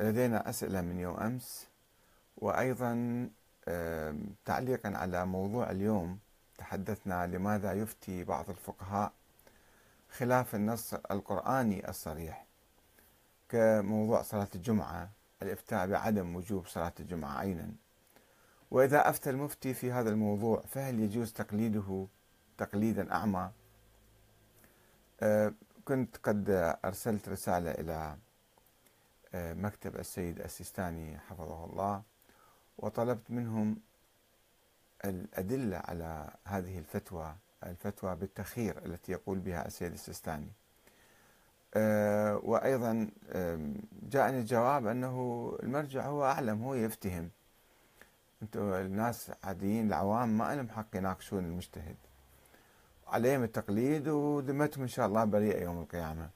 لدينا أسئلة من يوم أمس وأيضا تعليقا على موضوع اليوم تحدثنا لماذا يفتي بعض الفقهاء خلاف النص القرآني الصريح. كموضوع صلاة الجمعة الإفتاء بعدم وجوب صلاة الجمعة عينا وإذا أفتى المفتي في هذا الموضوع فهل يجوز تقليده تقليدا أعمى؟ كنت قد أرسلت رسالة إلى مكتب السيد السيستاني حفظه الله وطلبت منهم الأدلة على هذه الفتوى الفتوى بالتخير التي يقول بها السيد السيستاني. أه، وأيضا جاءني الجواب أنه المرجع هو أعلم هو يفتهم. أنتم الناس عاديين العوام ما لهم حق يناقشون المجتهد. عليهم التقليد وذمتهم إن شاء الله بريئة يوم القيامة.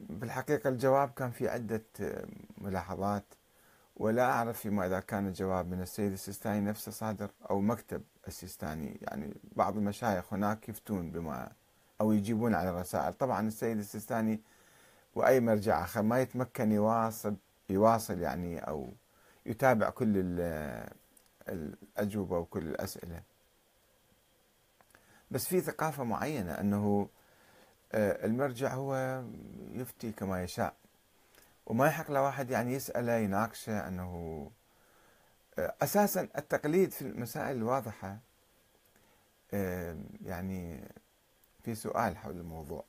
بالحقيقة الجواب كان في عدة ملاحظات ولا أعرف فيما إذا كان الجواب من السيد السيستاني نفسه صادر أو مكتب السيستاني. يعني بعض المشايخ هناك يفتون بما أو يجيبون على الرسائل. طبعا السيد السيستاني وأي مرجع آخر ما يتمكن يواصل يواصل يعني أو يتابع كل الأجوبة وكل الأسئلة. بس في ثقافة معينة أنه آه، المرجع هو يفتي كما يشاء. وما يحق لواحد يعني يسأله يناقشه أنه آه، أساسا التقليد في المسائل الواضحة آه، يعني في سؤال حول الموضوع.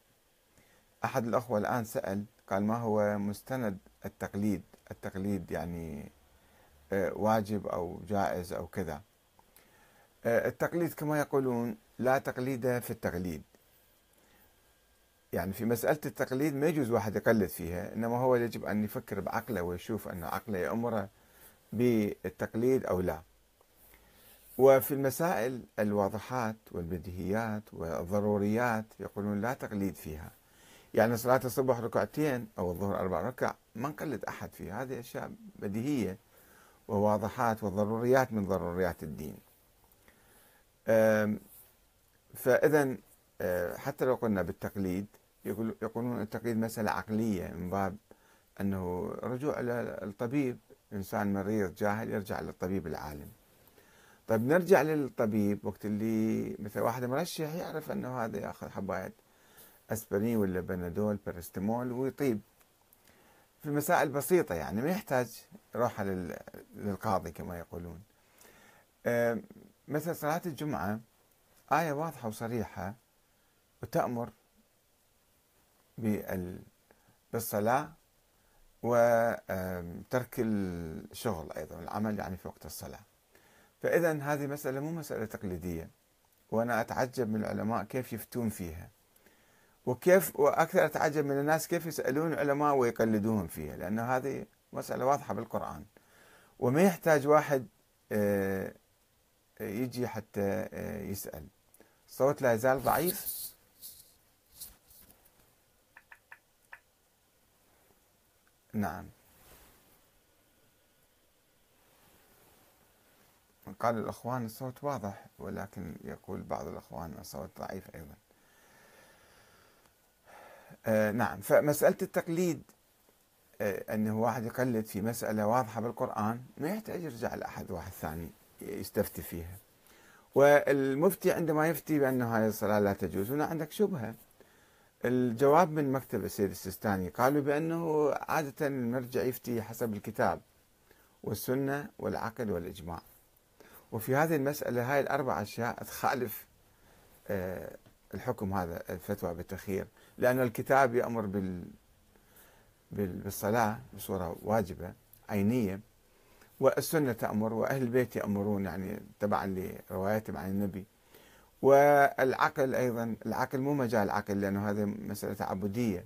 أحد الأخوة الآن سأل قال ما هو مستند التقليد؟ التقليد يعني آه، واجب أو جائز أو كذا. التقليد كما يقولون لا تقليد في التقليد. يعني في مسألة التقليد ما يجوز واحد يقلد فيها إنما هو يجب أن يفكر بعقله ويشوف أن عقله يأمره بالتقليد أو لا. وفي المسائل الواضحات والبديهيات والضروريات يقولون لا تقليد فيها. يعني صلاة الصبح ركعتين أو الظهر أربع ركع ما نقلد أحد فيها هذه أشياء بديهية وواضحات وضروريات من ضروريات الدين. فإذا آه، حتى لو قلنا بالتقليد يقولون التقليد مسألة عقلية من باب أنه رجوع إلى الطبيب إنسان مريض جاهل يرجع للطبيب العالم. طيب نرجع للطبيب وقت اللي مثل واحد مرشح يعرف أنه هذا يأخذ حباية أسبرين ولا بنادول بارستمول ويطيب. في مسائل بسيطة يعني ما يحتاج يروح للقاضي كما يقولون. مثل صلاة الجمعة آية واضحة وصريحة وتأمر بالصلاة وترك الشغل أيضا العمل يعني في وقت الصلاة. فإذا هذه مسألة مو مسألة تقليدية وأنا أتعجب من العلماء كيف يفتون فيها. وكيف وأكثر أتعجب من الناس كيف يسألون العلماء ويقلدوهم فيها لأن هذه مسألة واضحة بالقرآن. وما يحتاج واحد آه، يجي حتى آه، يسأل. الصوت لا يزال ضعيف. نعم. قال الأخوان الصوت واضح ولكن يقول بعض الأخوان الصوت ضعيف أيضا. آه نعم. فمسألة التقليد آه أنه واحد يقلد في مسألة واضحة بالقرآن ما يحتاج يرجع لأحد واحد ثاني يستفتي فيها. والمفتي عندما يفتي بأن هذه الصلاة لا تجوز هنا عندك شبهة. الجواب من مكتب السيد السيستاني. قالوا بأنه عادة المرجع يفتي حسب الكتاب والسنة والعقل والإجماع. وفي هذه المسألة هاي الأربع أشياء تخالف آه، الحكم هذا الفتوى بالتخيير لأن الكتاب يأمر بال بالصلاة بصورة واجبة عينية. والسنة تأمر وأهل البيت يأمرون يعني تبعا لرواياتهم عن النبي. والعقل أيضا العقل مو مجال عقل لأنه هذه مسألة تعبدية.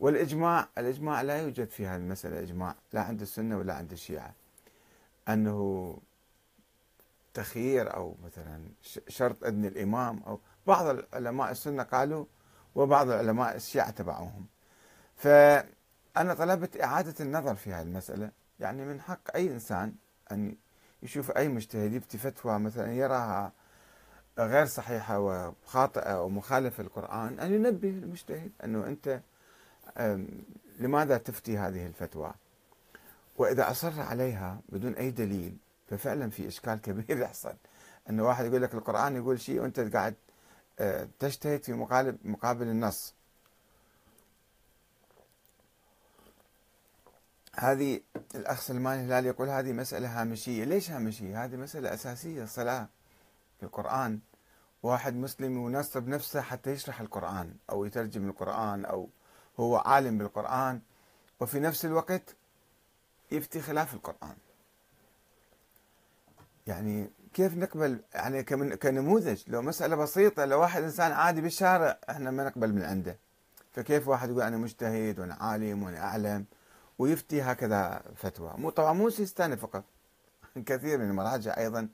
والإجماع الإجماع لا يوجد في هذه المسألة إجماع لا عند السنة ولا عند الشيعة. أنه تخيير أو مثلا شرط إذن الإمام أو بعض علماء السنة قالوا وبعض علماء الشيعة تبعوهم. فأنا طلبت إعادة النظر في هذه المسألة. يعني من حق أي إنسان أن يشوف أي مجتهد يفتي فتوى مثلا يراها غير صحيحة وخاطئة ومخالفة للقرآن أن ينبه المجتهد أنه أنت لماذا تفتي هذه الفتوى؟ وإذا أصر عليها بدون أي دليل ففعلا في إشكال كبير يحصل. أن واحد يقول لك القرآن يقول شيء وأنت قاعد آه، تجتهد في مقابل مقابل النص. هذه الأخ سلمان الهلال يقول هذه مسألة هامشية. ليش هامشية؟ هذه مسألة أساسية الصلاة في القرآن. واحد مسلم ينصب نفسه حتى يشرح القرآن أو يترجم القرآن أو هو عالم بالقرآن وفي نفس الوقت يفتي خلاف القرآن. يعني كيف نقبل؟ يعني كنموذج. لو مسألة بسيطة لو واحد إنسان عادي بالشارع إحنا ما نقبل من عنده. فكيف واحد يقول أنا مجتهد وأنا عالم وأنا أعلم؟ ويفتي هكذا فتوى. مو طبعا مو سيستاني فقط. كثير من المراجع أيضا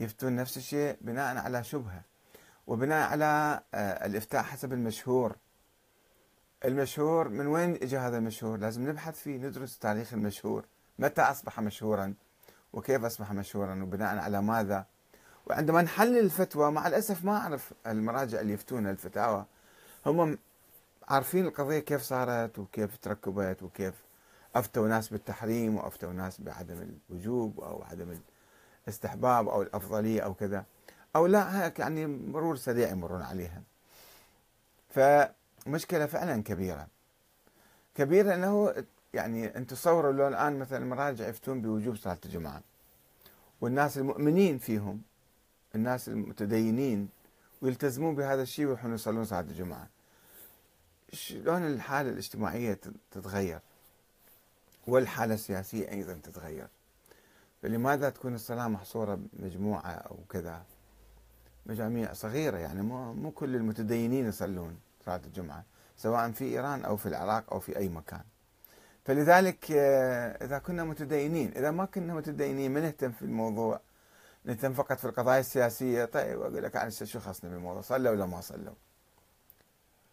يفتون نفس الشيء بناء على شبهة وبناء على آه، الإفتاء حسب المشهور. المشهور من وين اجى هذا المشهور؟ لازم نبحث فيه ندرس تاريخ المشهور. متى أصبح مشهورا؟ وكيف أصبح مشهورا؟ وبناء على ماذا؟ وعندما نحلل الفتوى مع الأسف ما أعرف المراجع اللي يفتون الفتاوى. هم عارفين القضية كيف صارت وكيف تركبت وكيف أفتوا ناس بالتحريم وأفتوا ناس بعدم الوجوب أو عدم الاستحباب أو الأفضلية أو كذا. أو لا هيك يعني مرور سريع يمرون عليها. فمشكلة فعلا كبيرة. كبيرة أنه يعني أنت تصوروا لو الآن مثلا المراجع يفتون بوجوب صلاة الجمعة والناس المؤمنين فيهم الناس المتدينين ويلتزمون بهذا الشيء ويروحون يصلون صلاة الجمعة. شلون الحالة الاجتماعية تتغير؟ والحالة السياسية أيضا تتغير. فلماذا تكون الصلاة محصورة بمجموعة أو كذا؟ مجاميع صغيرة يعني مو, مو كل المتدينين يصلون صلاة الجمعة سواء في إيران أو في العراق أو في أي مكان. فلذلك آه، إذا كنا متدينين إذا ما كنا متدينين ما نهتم في الموضوع؟ نهتم فقط في القضايا السياسية؟ طيب أقول لك عن شو خصني بالموضوع؟ صلوا ولا ما صلوا؟